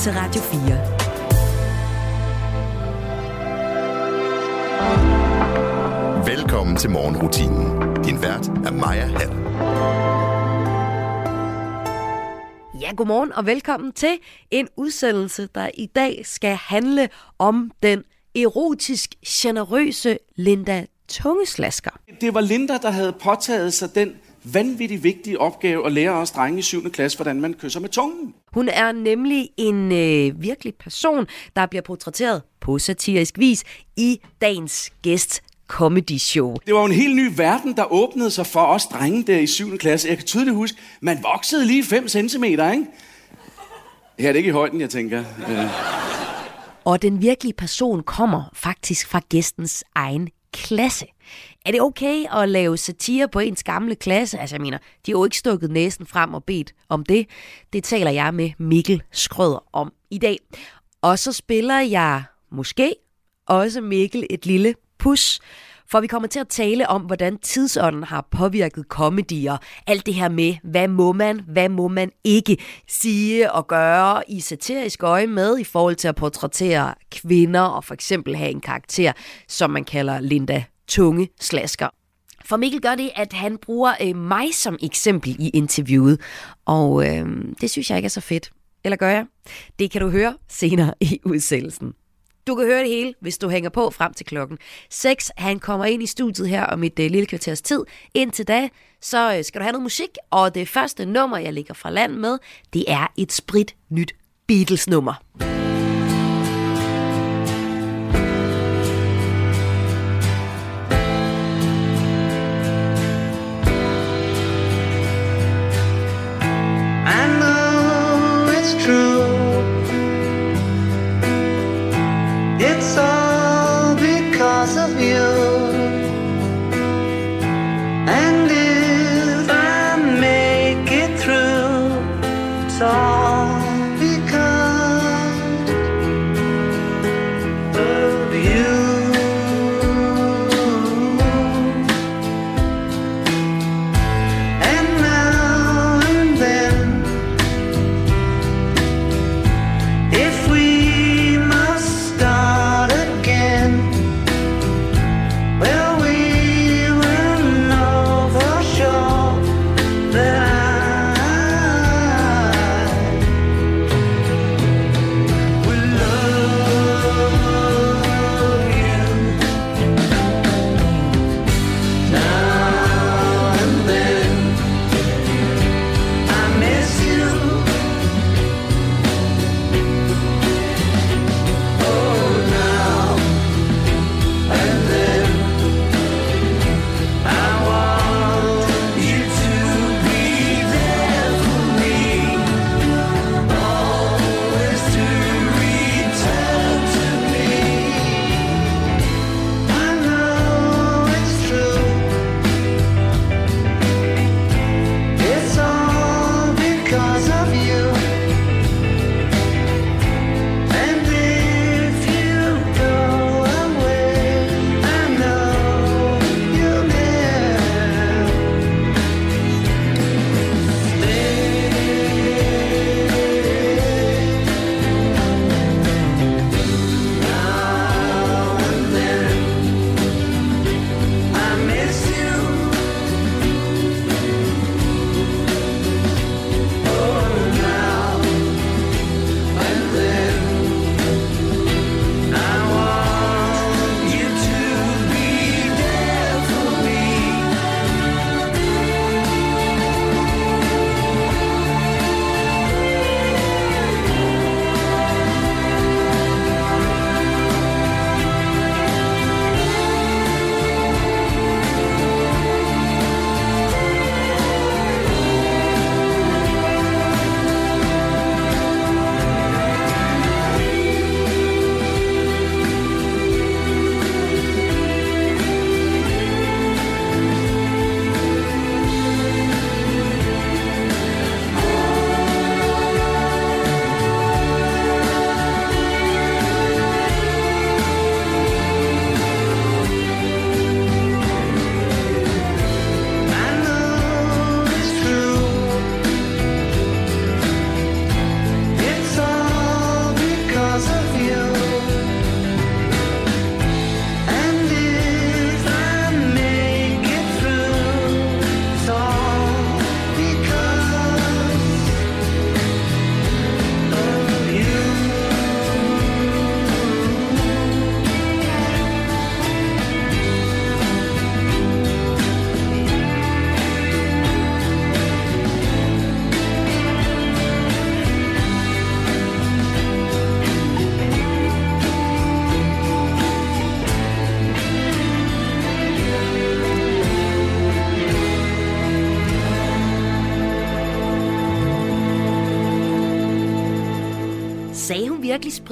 til Radio 4. Velkommen til morgenrutinen. Din vært er Maja Hall. Ja, godmorgen og velkommen til en udsendelse, der i dag skal handle om den erotisk generøse Linda Tungeslasker. Det var Linda, der havde påtaget sig den vanvittigt vigtige opgave at lære os drenge i 7. klasse, hvordan man kysser med tungen. Hun er nemlig en øh, virkelig person, der bliver portrætteret på satirisk vis i dagens gæst comedy show. Det var en helt ny verden, der åbnede sig for os drenge der i 7. klasse. Jeg kan tydeligt huske, man voksede lige 5 cm, ikke? Her er det ikke i højden, jeg tænker. Øh. Og den virkelige person kommer faktisk fra gæstens egen klasse. Er det okay at lave satire på ens gamle klasse? Altså, jeg mener, de har jo ikke stukket næsen frem og bedt om det. Det taler jeg med Mikkel Skrøder om i dag. Og så spiller jeg måske også Mikkel et lille pus, for vi kommer til at tale om, hvordan tidsånden har påvirket komedier. alt det her med, hvad må man, hvad må man ikke sige og gøre i satirisk øje med i forhold til at portrættere kvinder og for eksempel have en karakter, som man kalder Linda Tunge Slasker. For Mikkel gør det, at han bruger øh, mig som eksempel i interviewet, og øh, det synes jeg ikke er så fedt. Eller gør jeg? Det kan du høre senere i udsendelsen. Du kan høre det hele, hvis du hænger på frem til klokken 6. Han kommer ind i studiet her om et øh, lille kvarters tid. Indtil da, så øh, skal du have noget musik, og det første nummer, jeg ligger fra land med, det er et sprit nyt Beatles-nummer.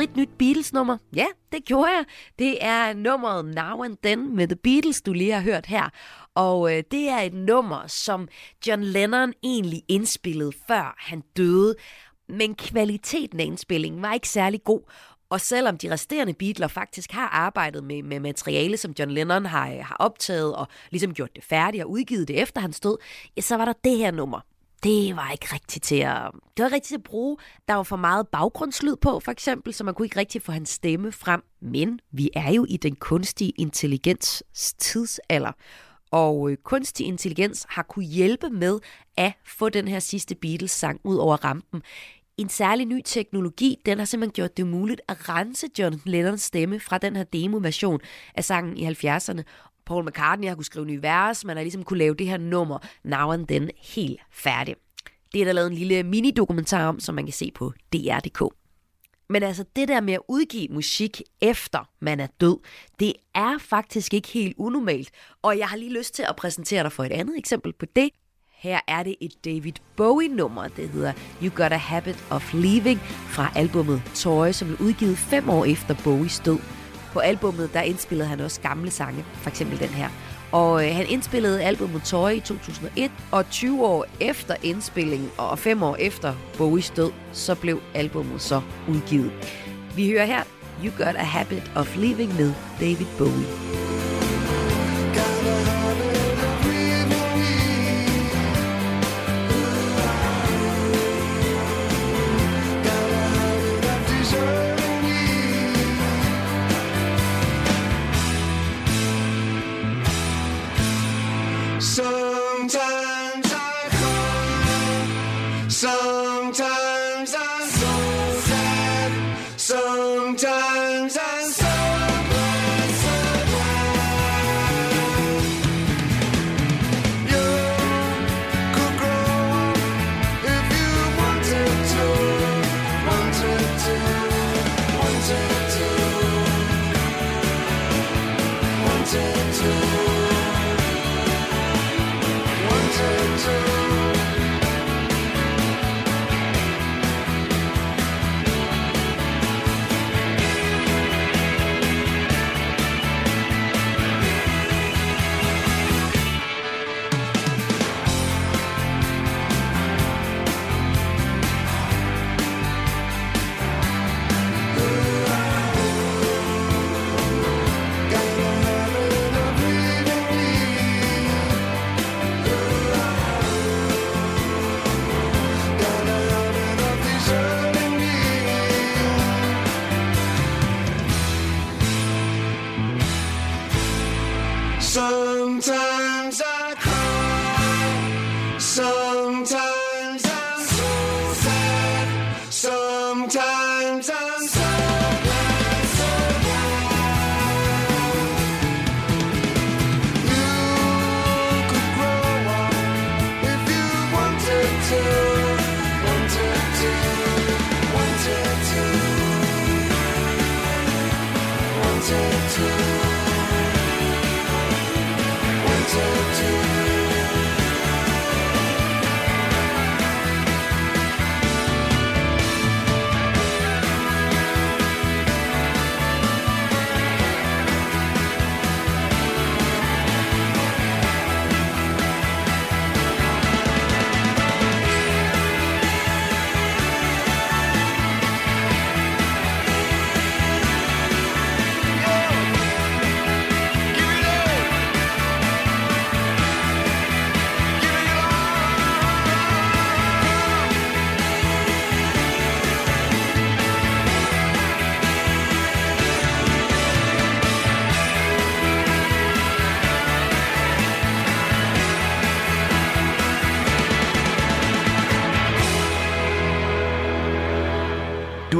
Spritnyt Beatles-nummer? Ja, det gjorde jeg. Det er nummeret Now and Then med The Beatles, du lige har hørt her. Og øh, det er et nummer, som John Lennon egentlig indspillede før han døde. Men kvaliteten af indspillingen var ikke særlig god. Og selvom de resterende Beatles faktisk har arbejdet med, med materiale, som John Lennon har, øh, har optaget og ligesom gjort det færdigt og udgivet det efter hans død, ja, så var der det her nummer. Det var ikke rigtigt til at, det var rigtigt til at bruge. Der var for meget baggrundslyd på, for eksempel, så man kunne ikke rigtig få hans stemme frem. Men vi er jo i den kunstige intelligens tidsalder. Og øh, kunstig intelligens har kunne hjælpe med at få den her sidste Beatles-sang ud over rampen. En særlig ny teknologi, den har simpelthen gjort det muligt at rense John Lennons stemme fra den her demo-version af sangen i 70'erne. Paul McCartney har kunne skrive nye vers, man har ligesom kunne lave det her nummer Now and Then helt færdig. Det er der lavet en lille mini-dokumentar om, som man kan se på dr.dk. Men altså det der med at udgive musik efter man er død, det er faktisk ikke helt unormalt. Og jeg har lige lyst til at præsentere dig for et andet eksempel på det. Her er det et David Bowie-nummer, det hedder You Got a Habit of Leaving fra albumet Toy, som blev udgivet fem år efter Bowies død. På albummet der indspillede han også gamle sange, for eksempel den her. Og øh, han indspillede albumet Toy i 2001, og 20 år efter indspillingen og 5 år efter Bowies død, så blev albumet så udgivet. Vi hører her You Got a Habit of Leaving med David Bowie.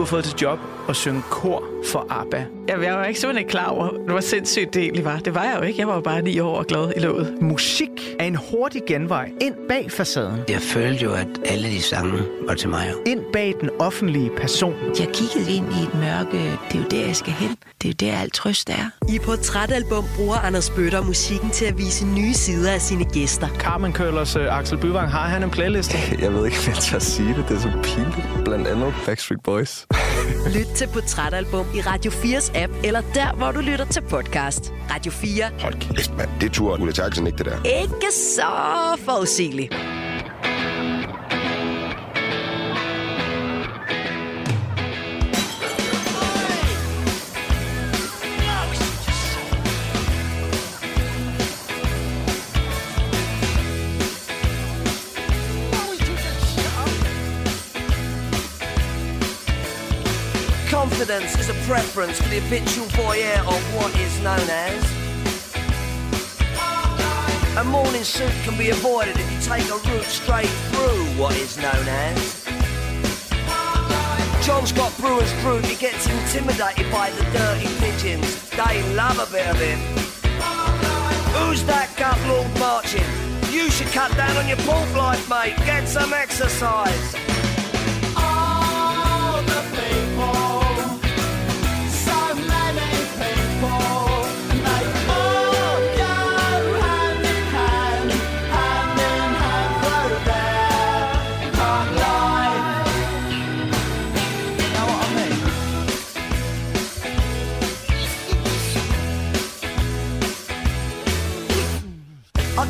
Har fået til job at synge kor for ABBA. Jamen, jeg var ikke simpelthen ikke klar over, hvor sindssygt det egentlig var. Det var jeg jo ikke. Jeg var jo bare ni år og glad i låget. Musik er en hurtig genvej ind bag facaden. Jeg følte jo, at alle de sange var til mig. Ind bag den offentlige person. Jeg kiggede ind i et mørke. Det er jo der, jeg skal hen. Det er jo der, alt trøst er. I Portrætalbum bruger Anders Bøtter musikken til at vise nye sider af sine gæster. Carmen Køllers uh, Axel Byvang, har han en playliste? Jeg ved ikke, hvad jeg skal sige det. Det er så pinligt. Blandt andet Backstreet Boys. Lyt til Portrætalbum i Radio 4's app, eller der, hvor du lytter til podcast. Radio 4. Hold kæft, mand. Det turde Ulla Terkelsen ikke, det der. Ikke så forudsigeligt. Confidence is a preference for the habitual voyeur of what is known as. A morning suit can be avoided if you take a route straight through what is known as. John Scott Brewer's group, he gets intimidated by the dirty pigeons. They love a bit of him. Who's that gut lord marching? You should cut down on your pork life, mate. Get some exercise.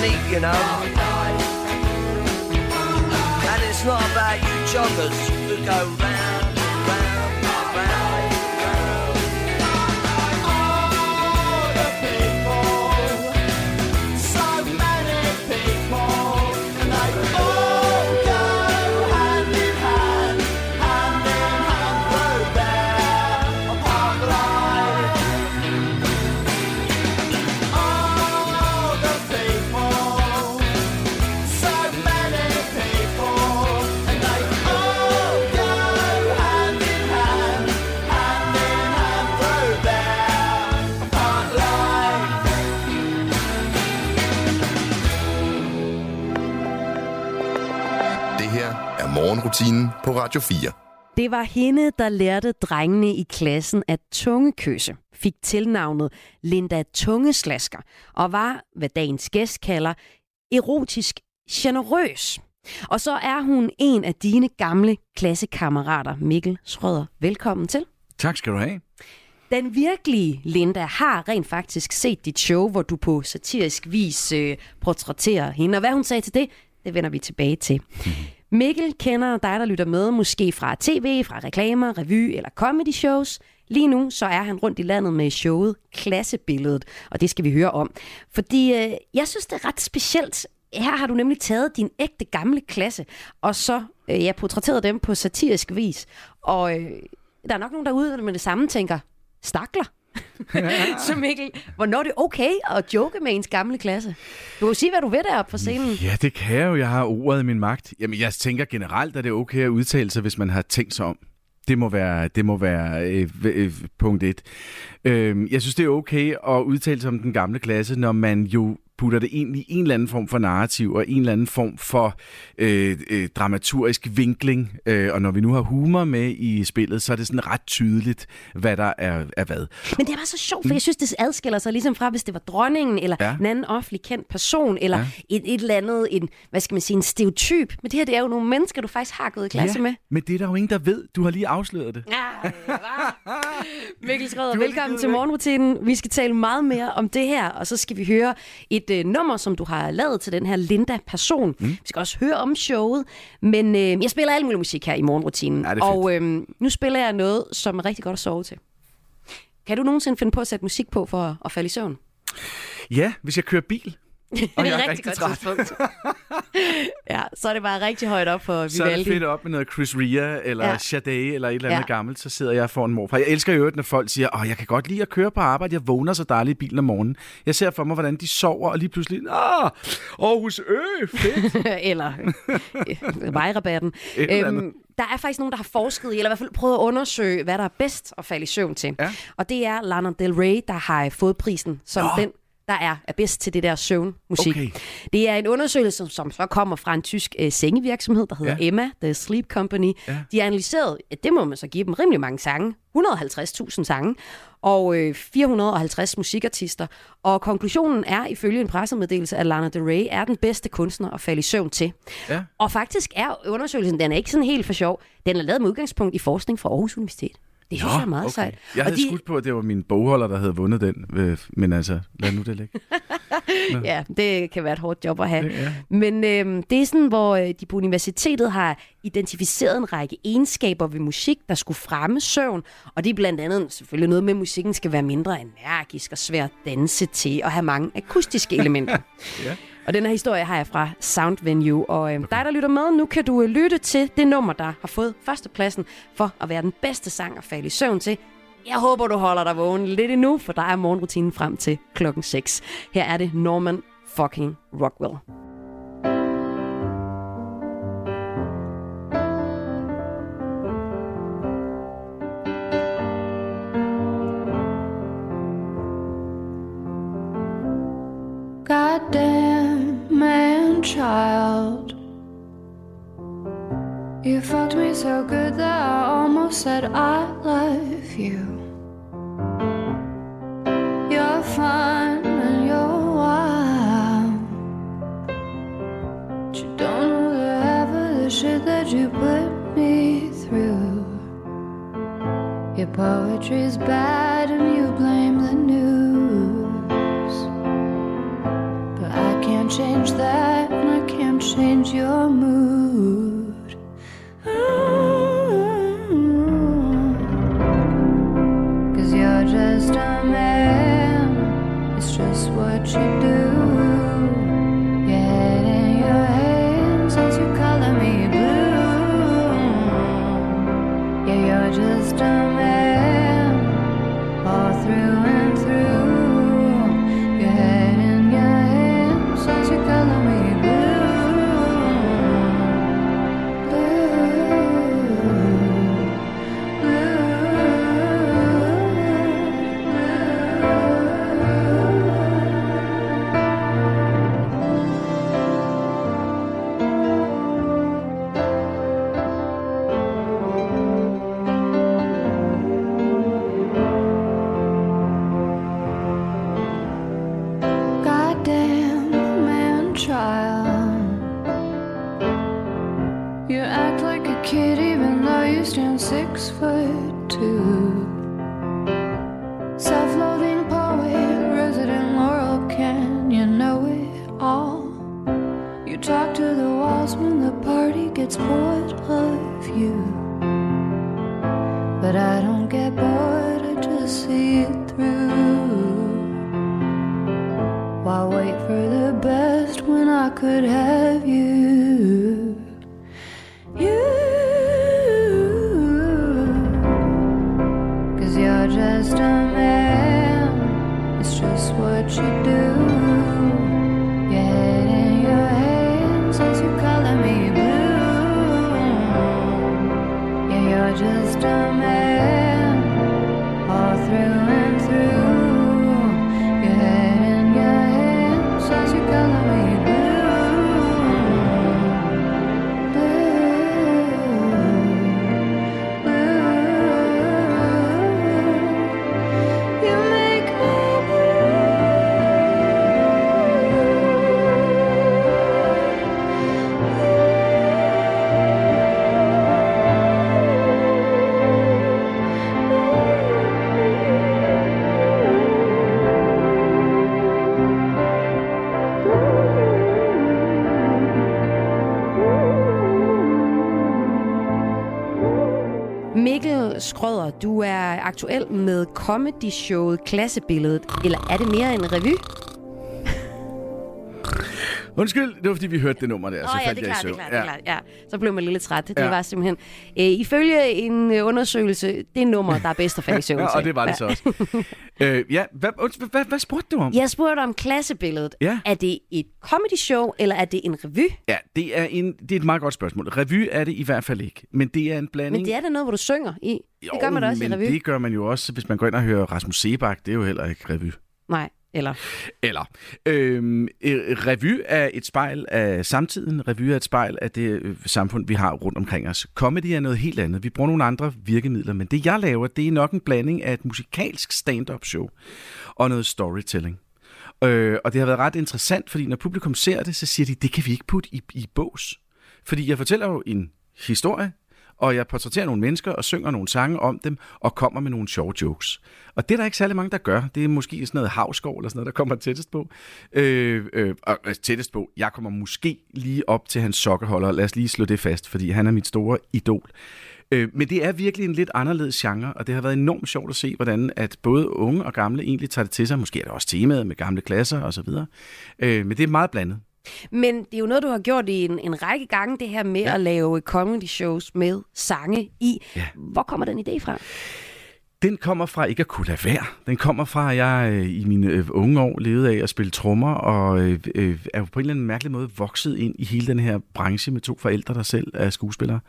technique, you know. And it's not about you joggers who go round, her er morgenrutinen på Radio 4. Det var hende, der lærte drengene i klassen at tungekysse, fik tilnavnet Linda Tungeslasker og var, hvad dagens gæst kalder, erotisk generøs. Og så er hun en af dine gamle klassekammerater, Mikkel Schrøder. Velkommen til. Tak skal du have. Den virkelige Linda har rent faktisk set dit show, hvor du på satirisk vis øh, portrætterer hende. Og hvad hun sagde til det, det vender vi tilbage til. Mikkel kender dig, der lytter med, måske fra tv, fra reklamer, revy eller comedy shows. Lige nu så er han rundt i landet med showet Klassebilledet, og det skal vi høre om. Fordi øh, jeg synes, det er ret specielt. Her har du nemlig taget din ægte gamle klasse, og så øh, ja, portrætteret dem på satirisk vis. Og øh, der er nok nogen derude, der med det samme tænker, stakler. så Mikkel, hvornår er det okay at joke med ens gamle klasse? Du kan jo sige, hvad du vil deroppe på scenen. Ja, det kan jeg jo. Jeg har ordet i min magt. Jamen, jeg tænker generelt, at det er okay at udtale sig, hvis man har tænkt sig om. Det må være, det må være øh, øh, punkt et. Øh, jeg synes, det er okay at udtale sig om den gamle klasse, når man jo putter det ind i en eller anden form for narrativ og en eller anden form for øh, øh, dramaturgisk vinkling. Øh, og når vi nu har humor med i spillet, så er det sådan ret tydeligt, hvad der er, er hvad. Men det er bare så sjovt, for jeg synes, det adskiller sig ligesom fra, hvis det var dronningen, eller Ja. en anden offentlig kendt person, eller ja. et, et eller andet, en, hvad skal man sige, en stereotyp. Men det her, det er jo nogle mennesker, du faktisk har gået i klasse ja, med. men det er der jo ingen, der ved. Du har lige afsløret det. Ja, Mikkel Skrøder, velkommen til morgenrutinen. Vi skal tale meget mere om det her, og så skal vi høre et et øh, nummer, som du har lavet til den her Linda-person. Mm. Vi skal også høre om showet, men øh, jeg spiller al mulig musik her i morgenrutinen. Ja, og øh, nu spiller jeg noget, som er rigtig godt at sove til. Kan du nogensinde finde på at sætte musik på for at, at falde i søvn? Ja, hvis jeg kører bil. det Og er jeg et er rigtig rigtig godt træt. tidspunkt. ja, så er det bare rigtig højt op for Så er det Vivaldi. fedt op med noget Chris Ria, eller Ja. Sade, eller et eller andet Ja. gammelt, så sidder jeg foran morfar. Jeg elsker jo, når folk siger, åh, jeg kan godt lide at køre på arbejde, jeg vågner så dejligt i bilen om morgenen. Jeg ser for mig, hvordan de sover, og lige pludselig, ah, Aarhus Ø, fedt. eller øh, vejrabatten. Øhm, der er faktisk nogen, der har forsket i, eller i hvert fald prøvet at undersøge, hvad der er bedst at falde i søvn til. Ja. Og det er Lana Del Rey, der har fået prisen som Nå. den, der er, er bedst til det der søvnmusik. Okay. Det er en undersøgelse, som, som så kommer fra en tysk øh, sengevirksomhed, der hedder Ja. Emma, The Sleep Company. Ja. De har analyseret, det må man så give dem rimelig mange sange, 150.000 sange, og øh, 450 musikartister. Og konklusionen er, ifølge en pressemeddelelse, at Lana Del Rey er den bedste kunstner at falde i søvn til. Ja. Og faktisk er undersøgelsen, den er ikke sådan helt for sjov. Den er lavet med udgangspunkt i forskning fra Aarhus Universitet. Det synes jeg er meget okay. sejt. Jeg Og havde de... skudt på, at det var min bogholder, der havde vundet den, øh, men altså, lad nu det ligge. Ja, det kan være et hårdt job at have. Det- ja. Men øh, det er sådan, hvor øh, de på universitetet har identificeret en række egenskaber ved musik, der skulle fremme søvn. Og det er blandt andet selvfølgelig noget med, at musikken skal være mindre energisk og svær at danse til og have mange akustiske elementer. Ja. Og den her historie har jeg fra Sound Venue. Og øh, dig, der lytter med, nu kan du øh, lytte til det nummer, der har fået førstepladsen for at være den bedste sang at falde i søvn til. Jeg håber, du holder dig vågen lidt endnu, for der er morgenrutinen frem til klokken 6. Her er det Norman fucking Rockwell. Said I love you. You're fun and you're wild. But you don't know the the shit that you put me through. Your poetry's bad and you blame the news. But I can't change that, and I can't change your mood. Child. You act like a kid even though you stand six foot two. Comedy-showet Klassebilledet, eller er det mere en revy? Undskyld, det var fordi, vi hørte det nummer der, Nå så ja, faldt det er jeg klart, i det er søvn. klart, det er klart. Ja. Så blev man lidt træt. Det Ja. var simpelthen... Øh, ifølge en øh, undersøgelse, det nummer, der er bedst at falde i søvn Ja, og det var det så også. øh, ja, hvad, undskyld, hvad, hvad spurgte du om? Jeg spurgte om klassebilledet. Ja. Er det et comedy show, eller er det en revy? Ja, det er, en, det er et meget godt spørgsmål. Revy er det i hvert fald ikke, men det er en blanding... Men det er da noget, hvor du synger i. Det gør man da også men i revy. det gør man jo også, hvis man går ind og hører Rasmus Sebak. Det er jo heller ikke revy. Nej, eller... Eller, øhm, øh, revy er et spejl af samtiden. Revy er et spejl af det øh, samfund, vi har rundt omkring os. Comedy er noget helt andet. Vi bruger nogle andre virkemidler, men det jeg laver, det er nok en blanding af et musikalsk stand-up show og noget storytelling. Øh, og det har været ret interessant, fordi når publikum ser det, så siger de, det kan vi ikke putte i, i bås. Fordi jeg fortæller jo en historie, og jeg portrætterer nogle mennesker og synger nogle sange om dem, og kommer med nogle sjove jokes. Og det er der ikke særlig mange, der gør. Det er måske sådan noget havskov eller sådan noget, der kommer tættest på. Øh, øh, og øh, tættest på, jeg kommer måske lige op til hans sokkeholder. Lad os lige slå det fast, fordi han er mit store idol. Øh, men det er virkelig en lidt anderledes genre, og det har været enormt sjovt at se, hvordan at både unge og gamle egentlig tager det til sig. Måske er det også temaet med gamle klasser osv. Øh, men det er meget blandet. Men det er jo noget, du har gjort i en, en række gange, det her med ja. at lave comedy shows med sange i. Ja. Hvor kommer den idé fra? Den kommer fra ikke at kunne lade være. Den kommer fra, at jeg øh, i mine øh, unge år levede af at spille trommer, og øh, øh, er jo på en eller anden mærkelig måde vokset ind i hele den her branche med to forældre, der selv er skuespillere.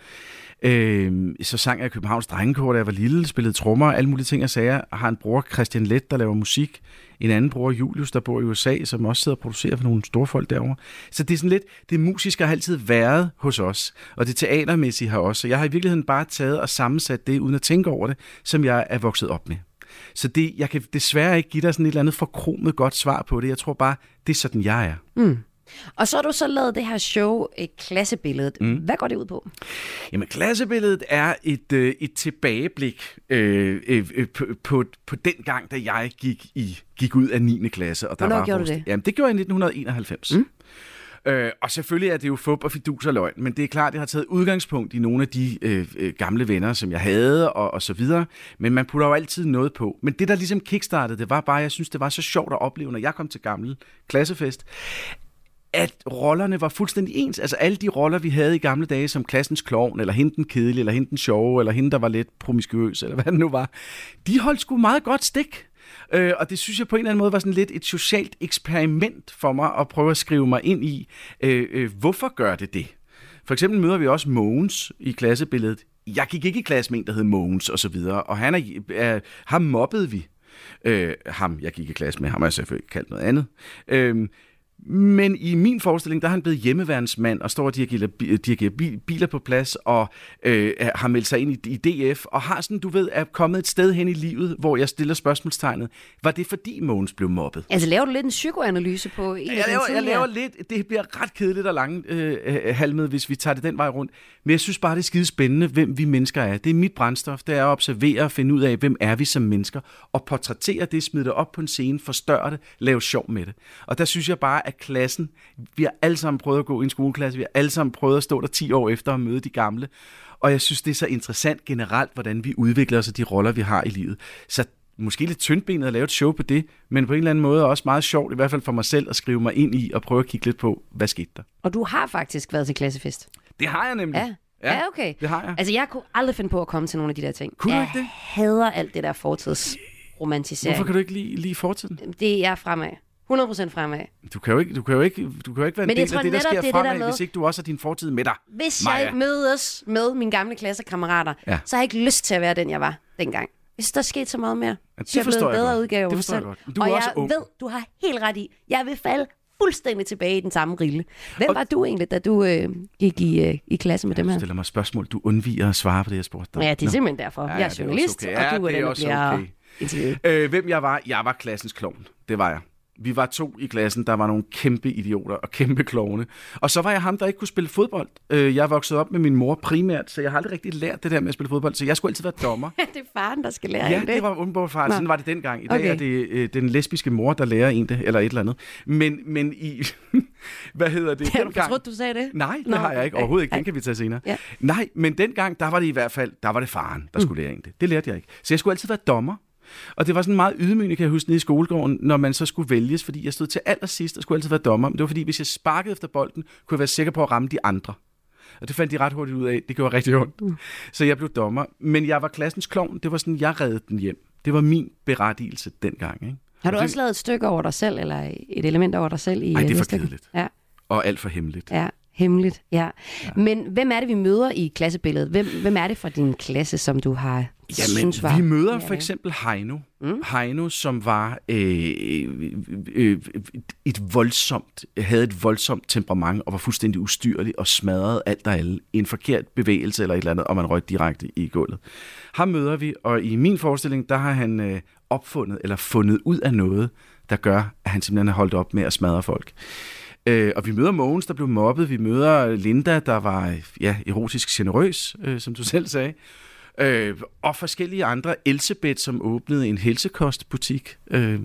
Øh, så sang jeg i Københavns Drengekor, da jeg var lille, spillede trommer, alle mulige ting og sager. Jeg har en bror, Christian Let, der laver musik. En anden bror, Julius, der bor i USA, som også sidder og producerer for nogle store folk derovre. Så det er sådan lidt, det musiske har altid været hos os, og det teatermæssige har også. Så jeg har i virkeligheden bare taget og sammensat det, uden at tænke over det, som jeg er vokset op med. Så det, jeg kan desværre ikke give dig sådan et eller andet forkromet godt svar på det. Jeg tror bare, det er sådan, jeg er. Mm. Og så har du så lavet det her show, et Klassebilledet. Mm. Hvad går det ud på? Jamen, klassebilledet er et, øh, et tilbageblik øh, øh, øh, på, på, på den gang, da jeg gik, i, gik ud af 9. klasse. Og der Hvornår var gjorde du vores- det? Jamen, det gjorde jeg i 1991. Mm. Øh, og selvfølgelig er det jo fup og fidus og løgn, men det er klart, jeg har taget udgangspunkt i nogle af de øh, øh, gamle venner, som jeg havde, og, og så videre. Men man putter jo altid noget på. Men det, der ligesom kickstartede, det var bare, jeg synes, det var så sjovt at opleve, når jeg kom til gammel klassefest, at rollerne var fuldstændig ens. Altså alle de roller, vi havde i gamle dage, som klassens klovn, eller hende den kedelige, eller hende den sjove, eller hende, der var lidt promiskuøs, eller hvad det nu var, de holdt sgu meget godt stik. Øh, og det synes jeg på en eller anden måde var sådan lidt et socialt eksperiment for mig at prøve at skrive mig ind i, øh, øh, hvorfor gør det det? For eksempel møder vi også Mogens i klassebilledet. Jeg gik ikke i klasse med en, der hed Mogens og så videre, og han er, er, ham mobbede vi. Øh, ham, jeg gik i klasse med, ham har jeg selvfølgelig kaldt noget andet. Øh, men i min forestilling, der er han blevet hjemmeværnsmand og står og dirigerer, dirigerer bi- biler på plads og øh, har meldt sig ind i, i DF og har sådan, du ved, er kommet et sted hen i livet, hvor jeg stiller spørgsmålstegnet. Var det fordi Mogens blev mobbet? Altså laver du lidt en psykoanalyse på en af Jeg dine laver, jeg laver lidt, det bliver ret kedeligt og langt øh, øh, halmet, hvis vi tager det den vej rundt. Men jeg synes bare, det er skide spændende, hvem vi mennesker er. Det er mit brændstof, det er at observere og finde ud af, hvem er vi som mennesker, og portrættere det, smide det op på en scene, forstørre det, lave sjov med det. Og der synes jeg bare, at klassen, vi har alle sammen prøvet at gå i en skoleklasse, vi har alle sammen prøvet at stå der 10 år efter og møde de gamle. Og jeg synes, det er så interessant generelt, hvordan vi udvikler os og de roller, vi har i livet. Så måske lidt tyndbenet at lave et show på det, men på en eller anden måde også meget sjovt, i hvert fald for mig selv, at skrive mig ind i og prøve at kigge lidt på, hvad skete der. Og du har faktisk været til klassefest. Det har jeg nemlig. Ja. Ja, ja, okay. det har jeg. Altså, jeg kunne aldrig finde på at komme til nogle af de der ting. Kunne jeg ikke det? hader alt det der fortidsromantisering. Hvorfor kan du ikke lide, lide fortiden? Det er fremad. 100% fremad. Du kan jo ikke, du kan jo ikke, du kan jo ikke være en del af det, der sker det er det der fremad, hvis ikke du også har din fortid med dig. Hvis Maja. jeg mødes med mine gamle klassekammerater, Ja. så har jeg ikke lyst til at være den, jeg var dengang. Hvis der er sket så meget mere, det så er jeg forstår en bedre godt. udgave Det forstår jeg godt. Du er og også jeg ung. ved, du har helt ret i, jeg vil falde fuldstændig tilbage i den samme rille. Hvem var du egentlig, da du øh, gik i, øh, i klasse med dem Du her? stiller mig spørgsmål, du undviger at svare på det, jeg spurgte dig. Ja, det er Nå. simpelthen derfor. Jeg er journalist, okay. og Ja, du er det den, der bliver okay. interviewet. Øh, hvem jeg var? Jeg var klassens klovn. Det var jeg. Vi var to i klassen, der var nogle kæmpe idioter og kæmpe klovne. Og så var jeg ham, der ikke kunne spille fodbold. Øh, Jeg vokset op med min mor primært, så jeg har aldrig rigtig lært det der med at spille fodbold, så jeg skulle altid være dommer. det er faren, der skal lære Ja, det. det var undbart far. Nå. Sådan var det dengang. I dag Okay. er det øh, den lesbiske mor, der lærer en det, eller et eller andet. Men, men i... hvad hedder det? Har du fortrudt, du sagde det? Nej, det Nå, har jeg ikke. Overhovedet ikke. Den kan vi tage senere. Ja. Nej, men dengang, der var det i hvert fald, der var det faren, der Mm. skulle lære en det. Det lærte jeg ikke. Så jeg skulle altid være dommer. Og det var sådan meget ydmygende, kan jeg huske, nede i skolegården, når man så skulle vælges, fordi jeg stod til allersidst og skulle altid være dommer. Men det var fordi, hvis jeg sparkede efter bolden, kunne jeg være sikker på at ramme de andre. Og det fandt de ret hurtigt ud af. Det gjorde rigtig ondt. Mm. Så jeg blev dommer. Men jeg var klassens klovn. Det var sådan, jeg reddede den hjem. Det var min berettigelse dengang. Ikke? Har du Og det, også lavet et stykke over dig selv, eller et element over dig selv? I Ej, det er øh, for kedeligt. Ja, Og alt for hemmeligt. ja, hemmeligt. Ja. ja. Men hvem er det, vi møder i klassebilledet? Hvem, hvem er det fra din klasse, som du har Jamen, synes var... vi møder for eksempel Heino. Mm. Heino, som var øh, øh, et voldsomt, havde et voldsomt temperament og var fuldstændig ustyrlig og smadrede alt og alle. En forkert bevægelse eller et eller andet, og man røg direkte i gulvet. Ham møder vi, og i min forestilling, der har han øh, opfundet eller fundet ud af noget, der gør, at han simpelthen har holdt op med at smadre folk. Øh, og vi møder Mogens, der blev mobbet. Vi møder Linda, der var ja, erotisk generøs, øh, som du selv sagde. Øh, og forskellige andre. Elsebeth, som åbnede en helsekostbutik. Øh,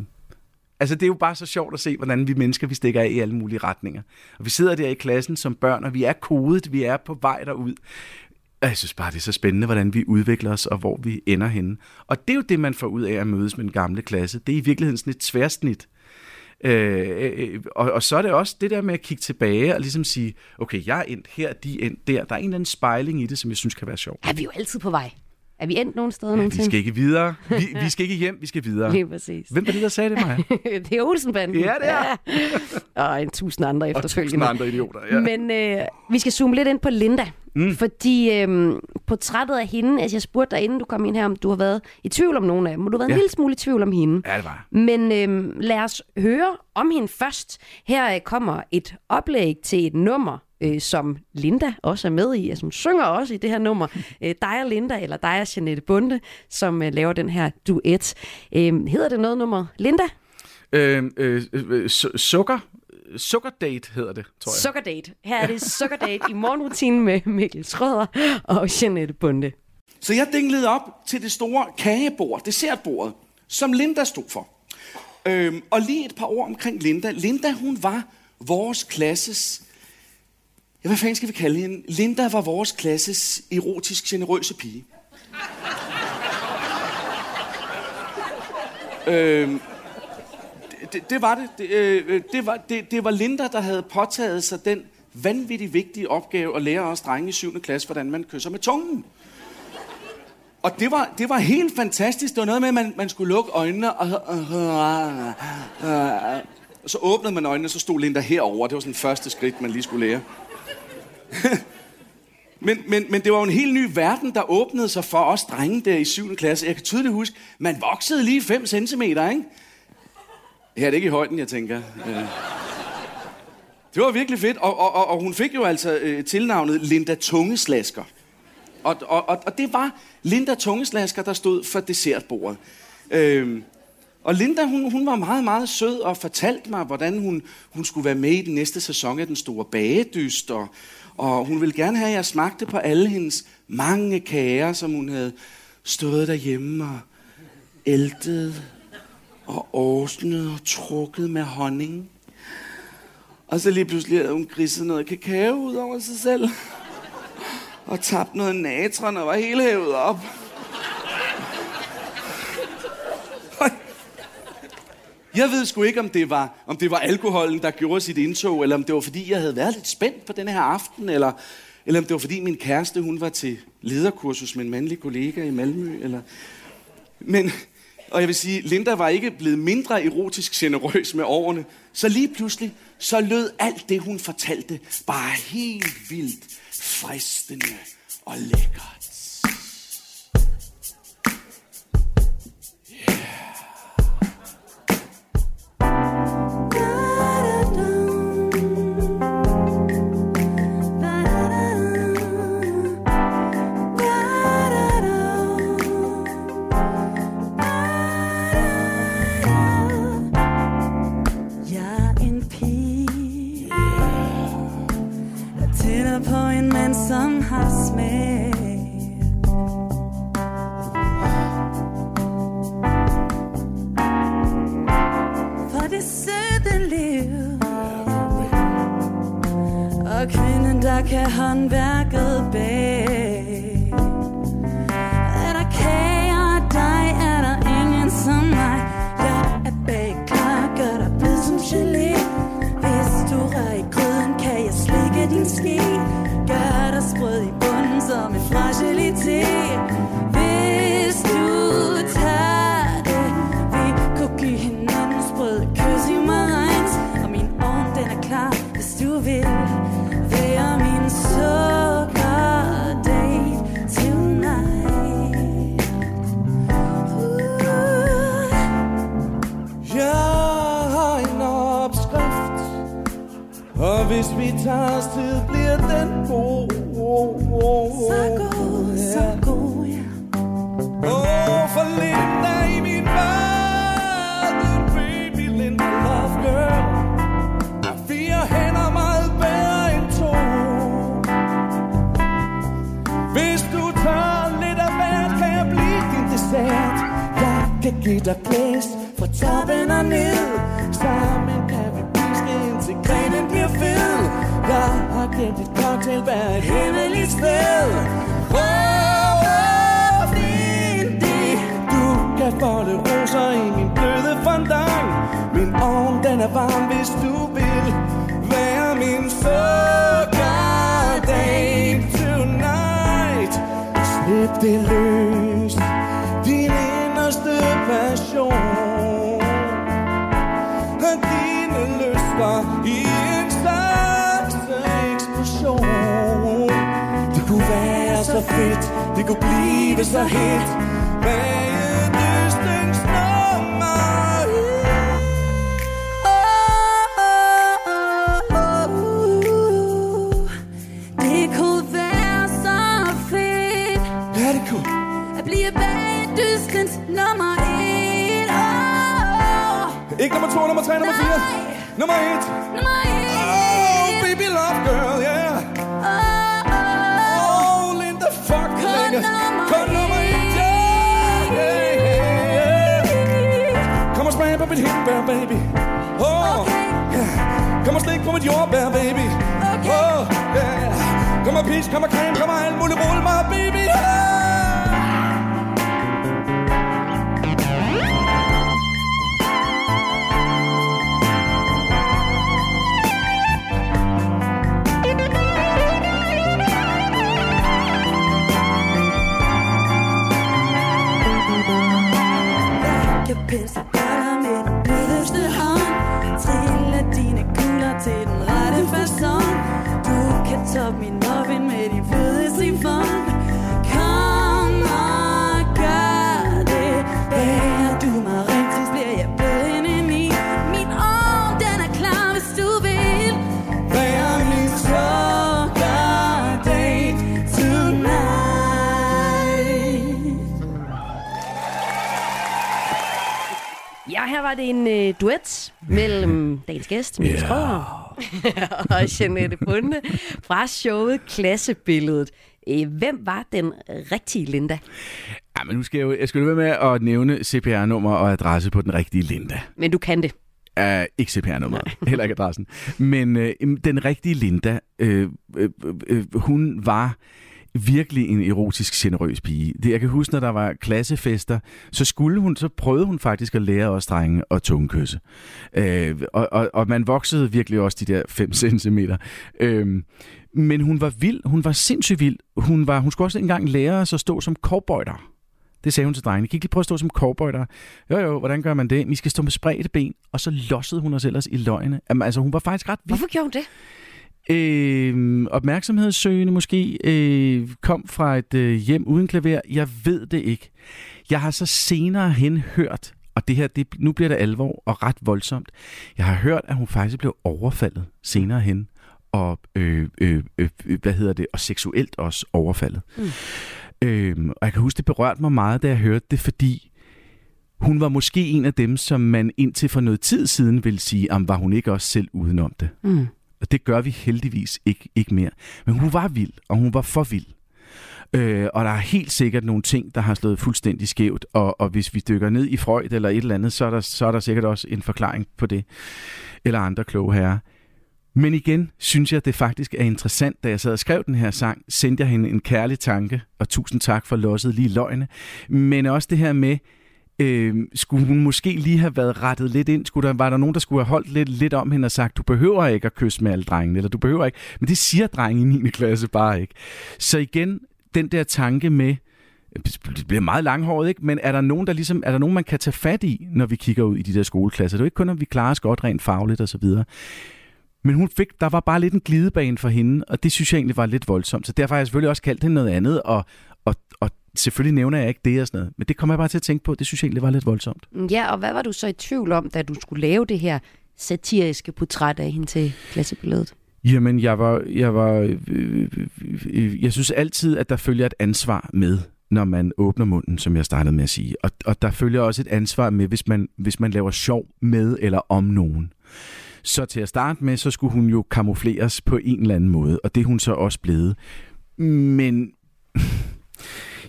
altså, det er jo bare så sjovt at se, hvordan vi mennesker, vi stikker af i alle mulige retninger. Og vi sidder der i klassen som børn, og vi er kodet, vi er på vej derud. Og jeg synes bare, det er så spændende, hvordan vi udvikler os, og hvor vi ender henne. Og det er jo det, man får ud af at mødes med den gamle klasse. Det er i virkeligheden sådan et tværsnit. Øh, øh, øh, og, og så er det også det der med at kigge tilbage og ligesom sige, okay, jeg er endt her, de er endt der. Der er en eller anden spejling i det, som jeg synes kan være sjovt. Er vi jo altid på vej? Er vi endt nogen steder Vi nogensinde? skal ikke videre. Vi, vi skal ikke hjem, vi skal videre. Lige præcis. Hvem var det, der sagde det, Maja? det er Olsenbanden. Ja, det er. Ja. Og en tusind andre efterfølgende. tusind andre idioter, ja. Men øh, vi skal zoome lidt ind på Linda. Mm. Fordi øh, portrættet af hende, altså jeg spurgte dig, inden du kom ind her, om du har været i tvivl om nogen af dem. Og du har været ja. Ja. en lille smule i tvivl om hende. Ja, det var. Men øh, lad os høre om hende først. Her øh, kommer et oplæg til et nummer, øh, som Linda også er med i, altså hun synger også i det her nummer. Øh, dig og Linda, eller dig og Jeanette Bunde, som øh, laver den her duet. Øh, hedder det noget nummer? Linda? Øh, øh, øh, su- sukker. Sukkerdate hedder det, tror jeg. Sukkerdate. Her er det Sukkerdate i morgenrutinen med Mikkel Schrøder og Jeanette Bunde. Så jeg dinglede op til det store kagebord, dessertbordet, som Linda stod for. Øhm, og lige et par ord omkring Linda. Linda, hun var vores klasses... Ja, hvad fanden skal vi kalde hende? Linda var vores klasses erotisk generøse pige. øhm, det, det, var det. Det, øh, øh, det, var, det, det var Linda, der havde påtaget sig den vanvittigt vigtige opgave at lære os drenge i 7. klasse, hvordan man kysser med tungen. Og det var, det var helt fantastisk. Det var noget med, at man, man skulle lukke øjnene, og, og øh, øh, så åbnede man øjnene, og så stod Linda herover. Det var sådan første skridt, man lige skulle lære. men, men, men det var jo en helt ny verden, der åbnede sig for os drenge der i 7. klasse. Jeg kan tydeligt huske, man voksede lige 5 cm, ikke? Her er ikke i højden, jeg tænker. Øh. Det var virkelig fedt, og, og, og, og hun fik jo altså øh, tilnavnet Linda Tungeslasker. Og, og, og, og det var Linda Tungeslasker, der stod for dessertbordet. Øhm, og Linda, hun, hun var meget, meget sød og fortalte mig, hvordan hun, hun skulle være med i den næste sæson af Den Store Bagedyst. Og, og hun ville gerne have, at jeg smagte på alle hendes mange kager, som hun havde stået derhjemme og æltet og ordnet og trukket med honning. Og så lige pludselig havde hun griset noget kakao ud over sig selv. Og tabt noget natron og var hele hævet op. Jeg ved sgu ikke, om det, var, om det var alkoholen, der gjorde sit indtog, eller om det var, fordi jeg havde været lidt spændt på denne her aften, eller, eller om det var, fordi min kæreste, hun var til lederkursus med en mandlig kollega i Malmø, eller... Men, og jeg vil sige, Linda var ikke blevet mindre erotisk generøs med årene, så lige pludselig, så lød alt det, hun fortalte, bare helt vildt fristende og lækkert. som har smag. For det søde liv. Og kvinden, der kan håndværke. Og hvis vi tager os tid, bliver den god. Så god, så god, ja. Åh, for Linda i min verden Baby Linda, love girl fire hænder meget bedre end to. Hvis du tager lidt af hvert, kan jeg blive din dessert. Jeg kan give dig blæst fra toppen og ned har glemt et cocktailbær et hemmeligt sted. Åh, oh, det Du kan folde roser i min bløde fondant. Min ovn den er varm, hvis du vil Være min sukker. Date tonight. Slip det løs. Kunne blive så hit Bag et dystens nummer Det kunne være så fedt Ja, det kunne. At blive bag dystens nummer et. Oh, Ikke nummer to, nummer tre, nummer fire. Nummer et. Nummer et mit hindbær, baby. Oh, yeah. Kom og slik på mit jordbær, baby. Oh, yeah. Kom og pis, kom og creme, kom og alt toppe min muffin med din fede sifon. Kom og gør det. Bærer du mig rigtigt, bliver jeg blød indeni Min ovn, den er klar, hvis du vil. Være min sukker date tonight. Ja, her var det en øh, duet mellem dagens gæst, Mille yeah. og Jeanette Bunde fra showet Klassebilledet. Øh, Hvem var den rigtige Linda? Ja, men nu skal jeg jo jeg skal være med at nævne CPR-nummer og adresse på den rigtige Linda. Men du kan det. Uh, ikke CPR-nummeret, heller ikke adressen. Men uh, den rigtige Linda, uh, uh, uh, hun var virkelig en erotisk, generøs pige. Det, jeg kan huske, når der var klassefester, så skulle hun, så prøvede hun faktisk at lære os drenge at tungekysse. Øh, og, og, og man voksede virkelig også de der 5 cm. Øh, men hun var vild, hun var sindssygt vild. Hun, var, hun skulle også engang lære os at stå som cowboyder. Det sagde hun til drengene. Kan I lige prøve at stå som cowboyder? Jo, jo, hvordan gør man det? Vi skal stå med spredte ben, og så lossede hun os ellers i løgne. Jamen, altså, hun var faktisk ret vild. Hvorfor gjorde hun det? Øh, opmærksomhedssøgende måske øh, kom fra et øh, hjem uden klaver. Jeg ved det ikke. Jeg har så senere hen hørt, og det her, det, nu bliver det alvor og ret voldsomt. Jeg har hørt, at hun faktisk blev overfaldet senere hen, og øh, øh, øh, hvad hedder det, og seksuelt også overfaldet. Mm. Øh, og jeg kan huske, det berørte mig meget, da jeg hørte det, fordi hun var måske en af dem, som man indtil for noget tid siden ville sige, om var hun ikke også selv udenom det. Mm. Og det gør vi heldigvis ikke, ikke mere. Men hun var vild, og hun var for vild. Øh, og der er helt sikkert nogle ting, der har slået fuldstændig skævt, og, og hvis vi dykker ned i Freud eller et eller andet, så er, der, så er der sikkert også en forklaring på det, eller andre kloge herrer. Men igen synes jeg, det faktisk er interessant, da jeg sad og skrev den her sang, sendte jeg hende en kærlig tanke, og tusind tak for losset lige løgne. Men også det her med, øh, skulle hun måske lige have været rettet lidt ind? Skulle der, var der nogen, der skulle have holdt lidt, lidt om hende og sagt, du behøver ikke at kysse med alle drengene, eller du behøver ikke. Men det siger drenge i 9. klasse bare ikke. Så igen, den der tanke med, det bliver meget langhåret, ikke? Men er der nogen, der ligesom, er der nogen, man kan tage fat i, når vi kigger ud i de der skoleklasser? Det er jo ikke kun, om vi klarer os godt rent fagligt og så videre. Men hun fik, der var bare lidt en glidebane for hende, og det synes jeg egentlig var lidt voldsomt. Så derfor har jeg selvfølgelig også kaldt hende noget andet, og selvfølgelig nævner jeg ikke det og sådan noget. Men det kommer jeg bare til at tænke på, det synes jeg egentlig var lidt voldsomt. Ja, og hvad var du så i tvivl om, da du skulle lave det her satiriske portræt af hende til klassebilledet? Jamen, jeg var, jeg var, øh, øh, øh, jeg synes altid, at der følger et ansvar med, når man åbner munden, som jeg startede med at sige. Og, og der følger også et ansvar med, hvis man, hvis man laver sjov med eller om nogen. Så til at starte med, så skulle hun jo kamufleres på en eller anden måde, og det er hun så også blevet. Men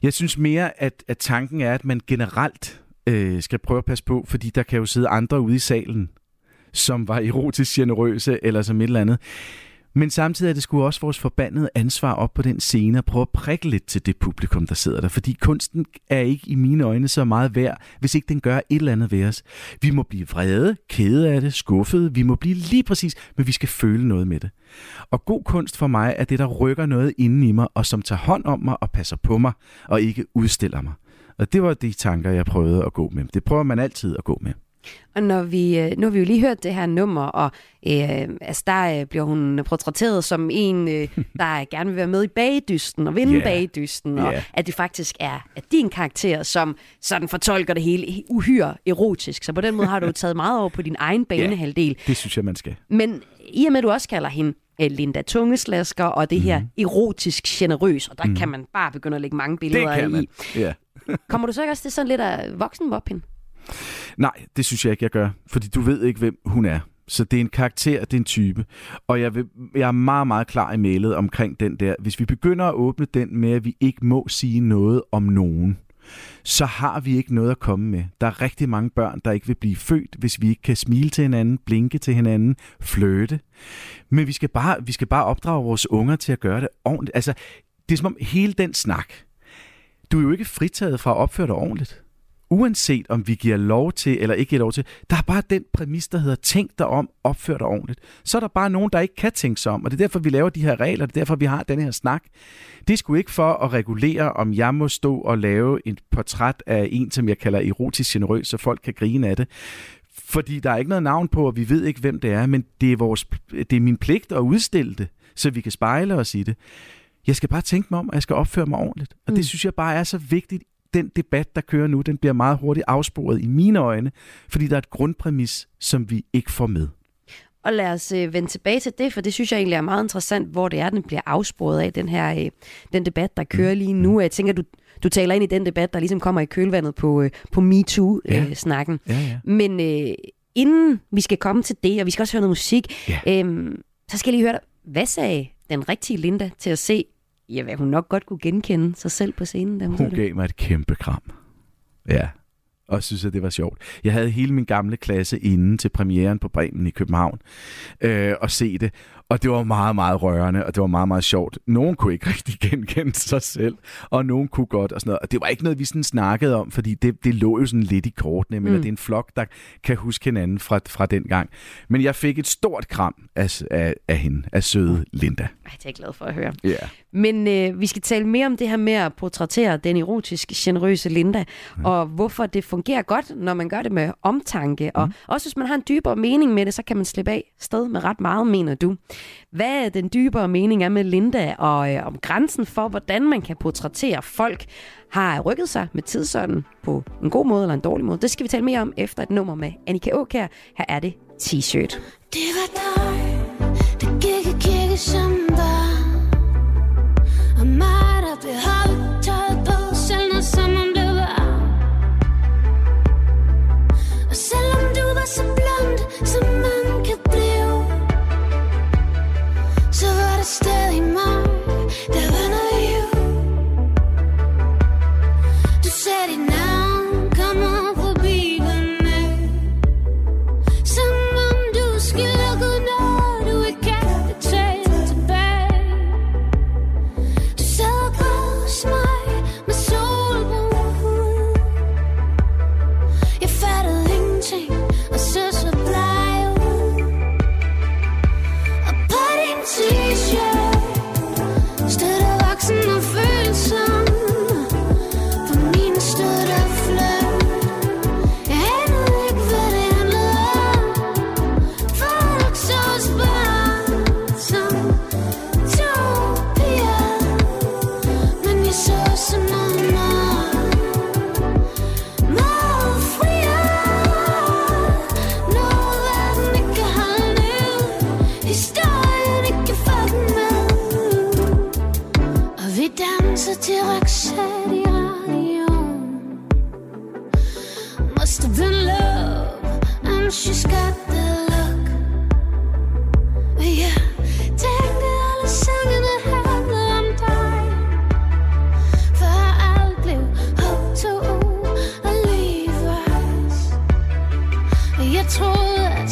jeg synes mere, at, at tanken er, at man generelt øh, skal prøve at passe på, fordi der kan jo sidde andre ude i salen, som var erotisk generøse eller som et eller andet. Men samtidig er det sgu også vores forbandede ansvar op på den scene at prøve at prikke lidt til det publikum, der sidder der. Fordi kunsten er ikke i mine øjne så meget værd, hvis ikke den gør et eller andet ved os. Vi må blive vrede, kede af det, skuffede. Vi må blive lige præcis, men vi skal føle noget med det. Og god kunst for mig er det, der rykker noget inden i mig, og som tager hånd om mig og passer på mig, og ikke udstiller mig. Og det var de tanker, jeg prøvede at gå med. Det prøver man altid at gå med. Og når vi, øh, nu har vi jo lige hørt det her nummer, og øh, altså der øh, bliver hun portrætteret som en, øh, der gerne vil være med i bagdysten og vinde yeah. bagdysten, og Ja. at det faktisk er at din karakter, som sådan fortolker det hele uhyre erotisk. Så på den måde har du jo taget meget over på din egen banehalvdel. Det synes jeg, man skal. Men i og med, at du også kalder hende øh, Linda Tungeslasker, og det her erotisk generøs, og der Mhm. kan man bare begynde at lægge mange billeder Det kan man. i. Ja. Kommer du så ikke også til sådan lidt af voksenmopping? Nej, det synes jeg ikke, jeg gør. Fordi du ved ikke, hvem hun er. Så det er en karakter, det er en type. Og jeg, vil, jeg er meget, meget klar i mailet omkring den der. Hvis vi begynder at åbne den med, at vi ikke må sige noget om nogen, så har vi ikke noget at komme med. Der er rigtig mange børn, der ikke vil blive født, hvis vi ikke kan smile til hinanden, blinke til hinanden, flirte. Men vi skal bare, vi skal bare opdrage vores unger til at gøre det ordentligt. Altså, det er som om hele den snak, du er jo ikke fritaget fra at opføre dig ordentligt. Uanset om vi giver lov til eller ikke giver lov til, der er bare den præmis, der hedder tænk dig om, opfør dig ordentligt. Så er der bare nogen, der ikke kan tænke sig om, og det er derfor, vi laver de her regler, det er derfor, vi har den her snak. Det er sgu ikke for at regulere, om jeg må stå og lave et portræt af en, som jeg kalder erotisk generøs, så folk kan grine af det. Fordi der er ikke noget navn på, og vi ved ikke, hvem det er, men det er, vores, det er min pligt at udstille det, så vi kan spejle os i det. Jeg skal bare tænke mig om, at jeg skal opføre mig ordentligt. Og det synes jeg bare er så vigtigt. Den debat, der kører nu, den bliver meget hurtigt afsporet i mine øjne, fordi der er et grundpræmis, som vi ikke får med. Og lad os øh, vende tilbage til det, for det synes jeg egentlig er meget interessant, hvor det er, den bliver afsporet af, den her øh, den debat, der kører lige nu. Jeg tænker, du, du taler ind i den debat, der ligesom kommer i kølvandet på, øh, på MeToo-snakken. Ja, ja. Men øh, inden vi skal komme til det, og vi skal også høre noget musik, Ja. øhm, så skal jeg lige høre dig. Hvad sagde den rigtige Linda til at se, ja, hvad hun nok godt kunne genkende sig selv på scenen? Da hun, Hun gav mig et kæmpe kram. Ja, og synes, at det var sjovt. Jeg havde hele min gamle klasse inden til premieren på Bremen i København øh, og se det. Og det var meget, meget rørende, og det var meget, meget sjovt. Nogen kunne ikke rigtig genkende sig selv, og nogen kunne godt og sådan noget. Og det var ikke noget, vi sådan snakkede om, fordi det, det lå jo sådan lidt i kortene, men Mm. mm. det er en flok, der kan huske hinanden fra, fra den gang. Men jeg fik et stort kram af, af, af hende, af søde Linda. Ej, det er jeg glad for at høre. Ja. Men øh, vi skal tale mere om det her med at portrættere den erotisk generøse Linda, mm. og hvorfor det fungerer godt, når man gør det med omtanke. Og også hvis man har en dybere mening med det, så kan man slippe af sted med ret meget, mener du. Hvad den dybere mening er med Linda, og øh, om grænsen for, hvordan man kan portrættere folk, har rykket sig med tidsånden på en god måde eller en dårlig måde. Det skal vi tale mere om efter et nummer med Annika Åkær. Her er det T-shirt. Det var dig, der gik i kirke som var, Og mig, der blev Jeg troede at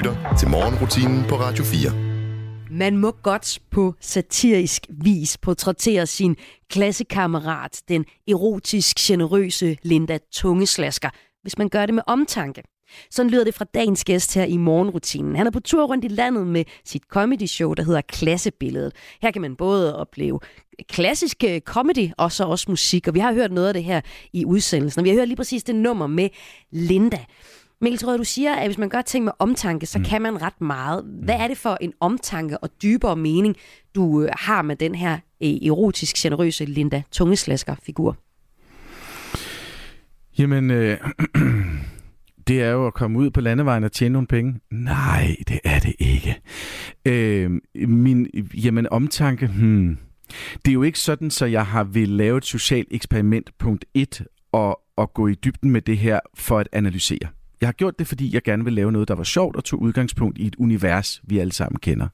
lytter til morgenrutinen på Radio 4. Man må godt på satirisk vis portrættere sin klassekammerat, den erotisk generøse Linda Tungeslasker, hvis man gør det med omtanke. Sådan lyder det fra dagens gæst her i morgenrutinen. Han er på tur rundt i landet med sit comedy show, der hedder Klassebilledet. Her kan man både opleve klassisk øh, comedy og så også musik, og vi har hørt noget af det her i udsendelsen. Og vi har hørt lige præcis det nummer med Linda. Mikkel tror du siger, at hvis man gør ting med omtanke, så mm. kan man ret meget. Hvad er det for en omtanke og dybere mening, du øh, har med den her øh, erotisk generøse Linda Tungeslasker-figur? Jamen, øh, det er jo at komme ud på landevejen og tjene nogle penge. Nej, det er det ikke. Øh, min, jamen, omtanke, hmm. Det er jo ikke sådan, så jeg har vil lave et socialt eksperiment, punkt 1, og, og gå i dybden med det her for at analysere. Jeg har gjort det, fordi jeg gerne vil lave noget, der var sjovt og tog udgangspunkt i et univers, vi alle sammen kender.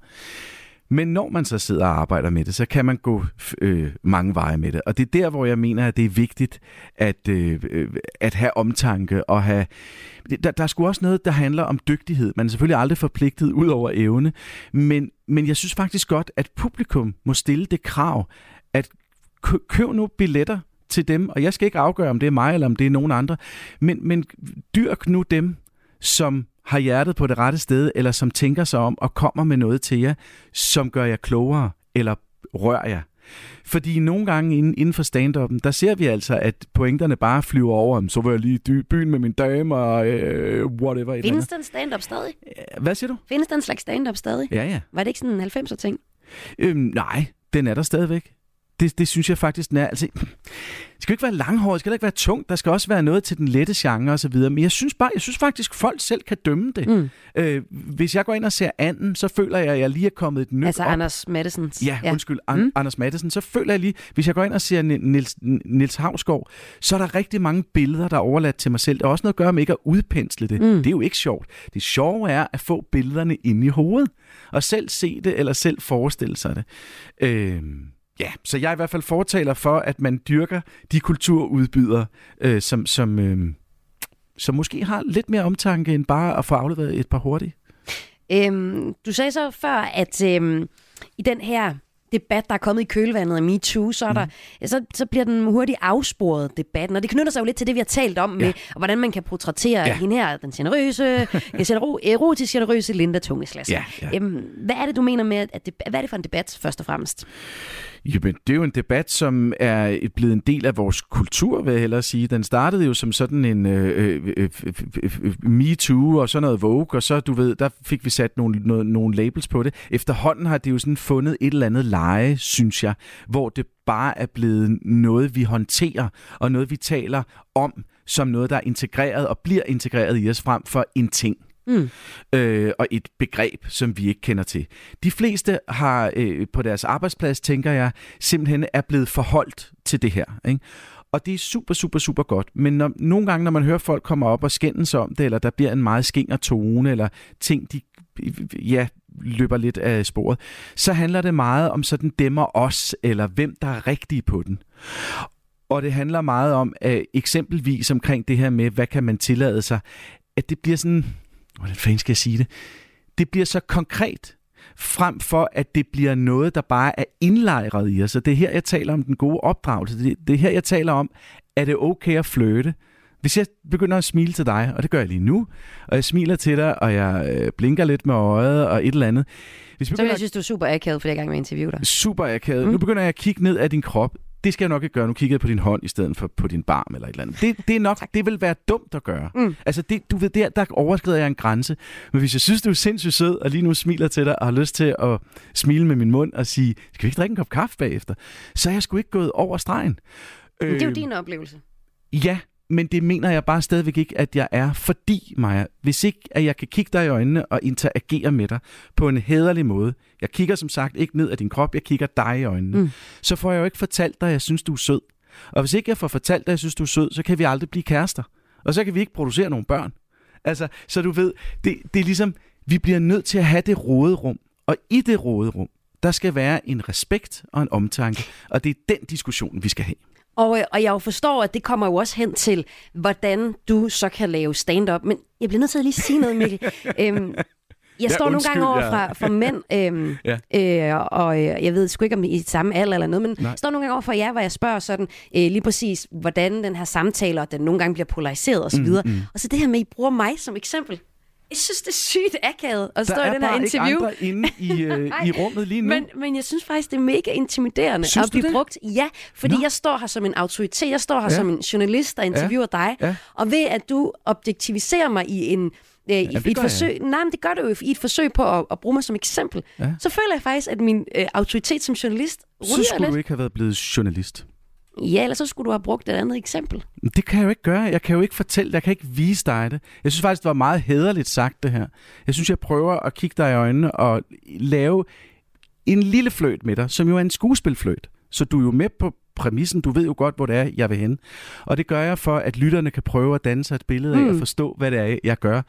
Men når man så sidder og arbejder med det, så kan man gå øh, mange veje med det. Og det er der, hvor jeg mener, at det er vigtigt at, øh, øh at have omtanke og have... Der, der er sgu også noget, der handler om dygtighed. Man er selvfølgelig aldrig forpligtet ud over evne, men, men jeg synes faktisk godt, at publikum må stille det krav, at kø, køb nu billetter til dem, og jeg skal ikke afgøre, om det er mig eller om det er nogen andre, men, men dyrk nu dem, som har hjertet på det rette sted, eller som tænker sig om og kommer med noget til jer, som gør jer klogere, eller rører jer. Fordi nogle gange inden, inden for stand-up'en, der ser vi altså, at pointerne bare flyver over. Så var jeg lige i byen med min dame og øh, whatever. Findes den stand-up stadig? Hvad siger du? Findes den slags stand-up stadig? Ja, ja. Var det ikke sådan en 90'er ting? Øhm, nej, den er der stadigvæk. Det, det synes jeg faktisk, den er. Altså, det skal jo ikke være langhåret, det skal ikke være tungt, der skal også være noget til den lette genre og så videre. Men jeg synes bare, jeg synes faktisk, folk selv kan dømme det. Mm. Øh, hvis jeg går ind og ser anden, så føler jeg, at jeg lige er kommet et nyt Altså op. Anders Mattesens. Ja, ja. undskyld, An- mm. Anders Madsen. Så føler jeg lige, hvis jeg går ind og ser Nils, Nils Havsgaard, så er der rigtig mange billeder, der er overladt til mig selv. Det har også noget at gøre med ikke at udpensle det. Mm. Det er jo ikke sjovt. Det sjove er at få billederne ind i hovedet. Og selv se det, eller selv forestille sig det. Øh, Ja, så jeg er i hvert fald fortaler for, at man dyrker de kulturudbydere, øh, som, som, øh, som måske har lidt mere omtanke end bare at få afleveret et par hurtige. Øhm, du sagde så før, at øhm, i den her debat, der er kommet i kølvandet af MeToo, så, er der, mm. så, så bliver den hurtigt afsporet, debatten. Og det knytter sig jo lidt til det, vi har talt om, med, og hvordan man kan portrættere ja. hende her, den generøse, erotisk generøse Linda Tungeslasker. Ja, ja. Øhm, hvad er det, du mener med, at det, hvad er det for en debat, først og fremmest? Jamen, det er jo en debat, som er blevet en del af vores kultur, vil jeg hellere sige. Den startede jo som sådan en øh, øh, øh, øh, øh, øh, øh, øh MeToo og sådan noget Vogue, og så, du ved, der fik vi sat nogle, nogle, nogle labels på det. Efterhånden har det jo sådan fundet et eller andet leje, synes jeg, hvor det bare er blevet noget, vi håndterer, og noget, vi taler om, som noget, der er integreret og bliver integreret i os frem for en ting Mm. øh, og et begreb, som vi ikke kender til. De fleste har øh, på deres arbejdsplads, tænker jeg, simpelthen er blevet forholdt til det her. Ikke? Og det er super, super, super godt. Men når, nogle gange, når man hører folk komme op og skændes om det, eller der bliver en meget skinger tone, eller ting, de ja, løber lidt af sporet, så handler det meget om sådan demmer os, eller hvem der er rigtig på den. Og det handler meget om, at eksempelvis omkring det her med, hvad kan man tillade sig, at det bliver sådan, hvordan fanden skal jeg sige det, det bliver så konkret, frem for at det bliver noget, der bare er indlejret i os. Og det er her, jeg taler om den gode opdragelse. Det, det er her, jeg taler om, er det okay at flytte? Hvis jeg begynder at smile til dig, og det gør jeg lige nu, og jeg smiler til dig, og jeg øh, blinker lidt med øjet og et eller andet. Hvis Så vil jeg synes, du er super akavet, fordi jeg gang med at interviewe dig. super akavet. Mm. Nu begynder jeg at kigge ned af din krop. Det skal jeg nok ikke gøre. Nu kigger jeg på din hånd i stedet for på din barm eller et eller andet. Det, det er nok, det vil være dumt at gøre. Mm. Altså, det, du ved, der, der overskrider jeg en grænse. Men hvis jeg synes, du er sindssygt sød, og lige nu smiler til dig, og har lyst til at smile med min mund og sige, skal vi ikke drikke en kop kaffe bagefter? Så er jeg sgu ikke gået over stregen. Men det er jo Øh, din oplevelse. Ja, men det mener jeg bare stadigvæk ikke, at jeg er, fordi, Maja, hvis ikke, at jeg kan kigge dig i øjnene og interagere med dig på en hederlig måde. Jeg kigger som sagt ikke ned af din krop, jeg kigger dig i øjnene. Mm. Så får jeg jo ikke fortalt dig, at jeg synes, du er sød. Og hvis ikke jeg får fortalt dig, at jeg synes, du er sød, så kan vi aldrig blive kærester. Og så kan vi ikke producere nogle børn. Altså, så du ved, det, det er ligesom, vi bliver nødt til at have det råderum. Og i det råderum, der skal være en respekt og en omtanke. Og det er den diskussion, vi skal have. Og, øh, og jeg jo forstår, at det kommer jo også hen til, hvordan du så kan lave stand-up. Men jeg bliver nødt til at lige sige noget, Mikkel. øhm, jeg Ja, står nogle undskyld, gange over for, for mænd, øhm, Ja. øh, og øh, jeg ved sgu ikke, om I er i samme alder eller noget, men jeg står nogle gange over for jer, hvor jeg spørger sådan, øh, lige præcis, hvordan den her samtale, og den nogle gange bliver polariseret osv. Mm. mm. Og så det her med, at I bruger mig som eksempel. Jeg synes, det er sygt akavet at Der stå i er den her bare ikke interview. andre inde i, øh, i rummet lige nu. Men, men jeg synes faktisk, det er mega intimiderende Synes at blive det? brugt. Ja, fordi Nå. jeg står her som en autoritet. Jeg står her Ja. som en journalist, der interviewer dig. Ja. Og ved at du objektiviserer mig i en... Øh, i, det i et gør jeg. forsøg, nej, men det gør du jo i et forsøg på at, at bruge mig som eksempel. Ja. Så føler jeg faktisk, at min øh, autoritet som journalist så ryger skulle lidt. du ikke have været blevet journalist. Ja, eller så skulle du have brugt et andet eksempel. Det kan jeg jo ikke gøre. Jeg kan jo ikke fortælle, jeg kan ikke vise dig det. Jeg synes faktisk, det var meget hederligt sagt, det her. Jeg synes, jeg prøver at kigge dig i øjnene og lave en lille fløjt med dig, som jo er en skuespilfløjt. Så du er jo med på præmissen. Du ved jo godt, hvor det er, jeg vil hen. Og det gør jeg for, at lytterne kan prøve at danne sig et billede af Mm. og forstå, hvad det er, jeg gør,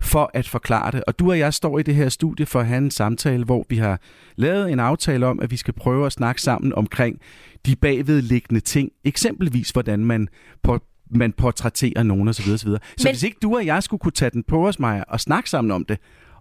for at forklare det. Og du og jeg står i det her studie for at have en samtale, hvor vi har lavet en aftale om, at vi skal prøve at snakke sammen omkring de bagvedliggende ting. Eksempelvis, hvordan man på man portrætterer nogen osv. osv. Så Men- hvis ikke du og jeg skulle kunne tage den på os, Maja, og snakke sammen om det,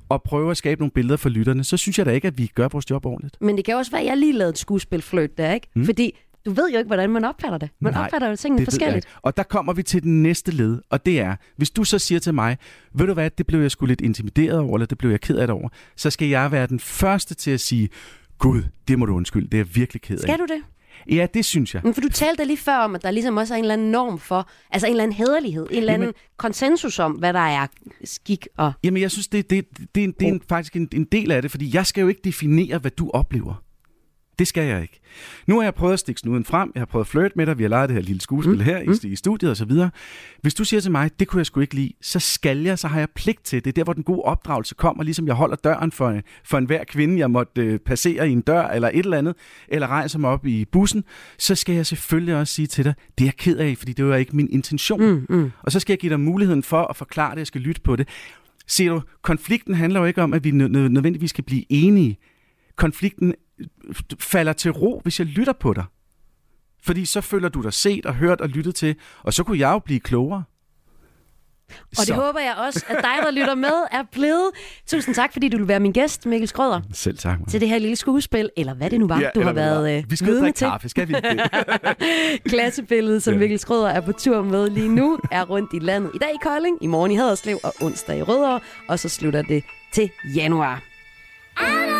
og prøve at skabe nogle billeder for lytterne, så synes jeg da ikke, at vi gør vores job ordentligt. Men det kan også være, at jeg lige lavede et skuespilfløjt der, ikke? Mm. Fordi du ved jo ikke, hvordan man opfatter det. Man Nej, opfatter jo tingene det forskelligt. Og der kommer vi til den næste led, og det er, hvis du så siger til mig, ved du hvad, det blev jeg sgu lidt intimideret over, eller det blev jeg ked af det over, så skal jeg være den første til at sige, Gud, det må du undskylde, det er jeg virkelig ked af. Skal du det? Ja, det synes jeg. Men for du talte lige før om, at der ligesom også er en eller anden norm for, altså en eller anden hederlighed, en eller anden Jamen- konsensus om, hvad der er skik og... Jamen, jeg synes, det, det, det, det er, det er en, faktisk en, en del af det, fordi jeg skal jo ikke definere, hvad du oplever. Det skal jeg ikke. Nu har jeg prøvet at stikke snuden frem, jeg har prøvet at flirte med dig, vi har leget det her lille skuespil mm. her i, i studiet og så videre. Hvis du siger til mig, det kunne jeg sgu ikke lide, så skal jeg, så har jeg pligt til. Det er der, hvor den gode opdragelse kommer, ligesom jeg holder døren for, for enhver kvinde, jeg måtte øh, passere i en dør eller et eller andet, eller rejse mig op i bussen, så skal jeg selvfølgelig også sige til dig, det er jeg ked af, fordi det var ikke min intention. Mm, mm. Og så skal jeg give dig muligheden for at forklare det, jeg skal lytte på det. Ser du, konflikten handler jo ikke om, at vi nø- nø- nødvendigvis skal blive enige. Konflikten falder til ro, hvis jeg lytter på dig. Fordi så føler du dig set og hørt og lyttet til, og så kunne jeg jo blive klogere. Og det håber jeg også, at dig, der lytter med, er blevet. Tusind tak, fordi du vil være min gæst, Mikkel Skrøder, Selv tak. Maja. til det her lille skuespil, eller hvad det nu var, Ja, du har været øh, Vi skal ud og vidne drikke til. kaffe, skal vi det? Klassebilledet, som Ja. Mikkel Skrøder er på tur med lige nu, er rundt i landet. I dag i Kolding, i morgen i Haderslev og onsdag i Rødovre, og så slutter det til januar. Windy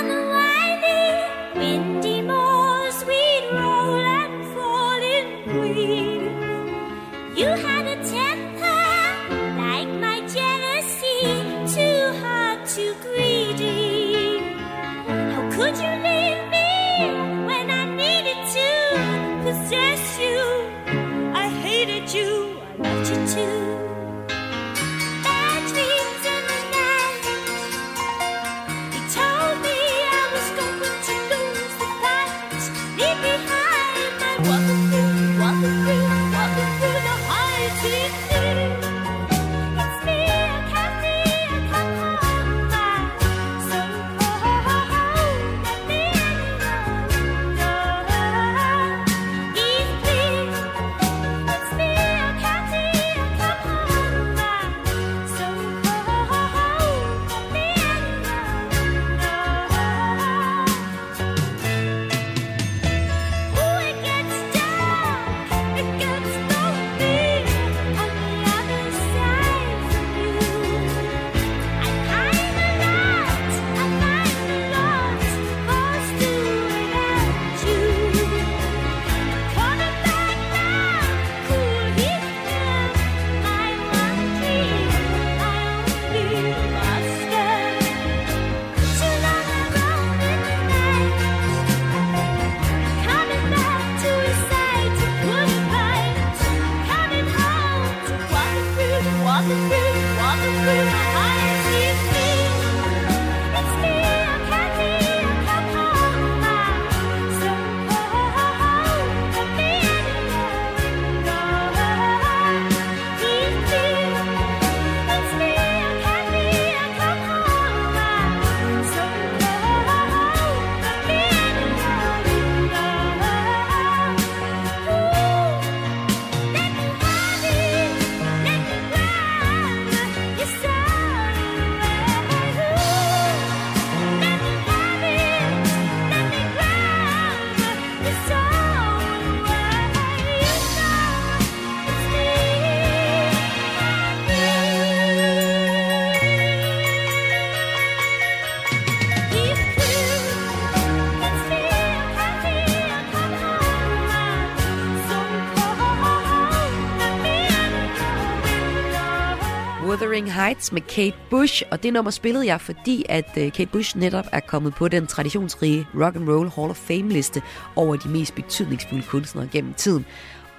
Heights med Kate Bush, og det nummer spillede jeg, fordi at øh, Kate Bush netop er kommet på den traditionsrige Rock and Roll Hall of Fame liste over de mest betydningsfulde kunstnere gennem tiden.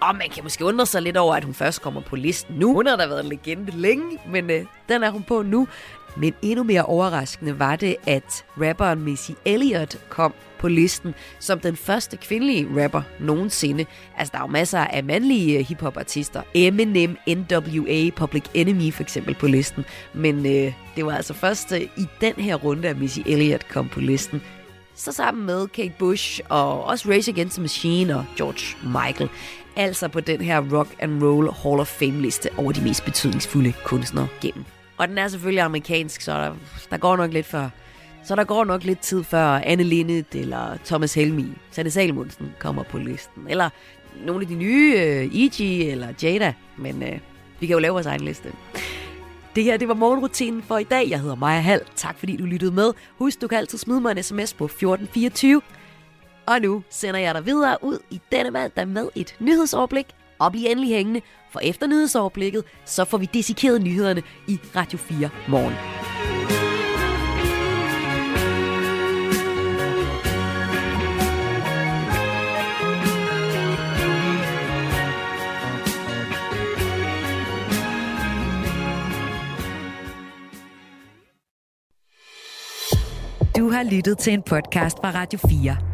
Og man kan måske undre sig lidt over, at hun først kommer på listen nu. Hun har da været en legende længe, men øh, den er hun på nu. Men endnu mere overraskende var det, at rapperen Missy Elliott kom på listen som den første kvindelige rapper nogensinde. Altså, der er jo masser af mandlige øh, hiphop-artister. Eminem, NWA, Public Enemy for eksempel på listen. Men øh, det var altså først øh, i den her runde, at Missy Elliott kom på listen. Så sammen med Kate Bush og også Rage Against the Machine og George Michael. Altså på den her Rock and Roll Hall of Fame liste over de mest betydningsfulde kunstnere gennem. Og den er selvfølgelig amerikansk, så der, der går nok lidt før så der går nok lidt tid før Anne Linnet eller Thomas Helmi, Sanne Salmonsen kommer på listen. Eller nogle af de nye, øh, uh, E.G. eller Jada. Men øh, vi kan jo lave vores egen liste. Det her, det var morgenrutinen for i dag. Jeg hedder Maja Hall. Tak fordi du lyttede med. Husk, du kan altid smide mig en sms på 1424. Og nu sender jeg dig videre ud i denne mandag med et nyhedsoverblik. Og bliv endelig hængende, for efter nyhedsoverblikket, så får vi dissekeret nyhederne i Radio 4 morgen. Du har lyttet til en podcast fra Radio 4.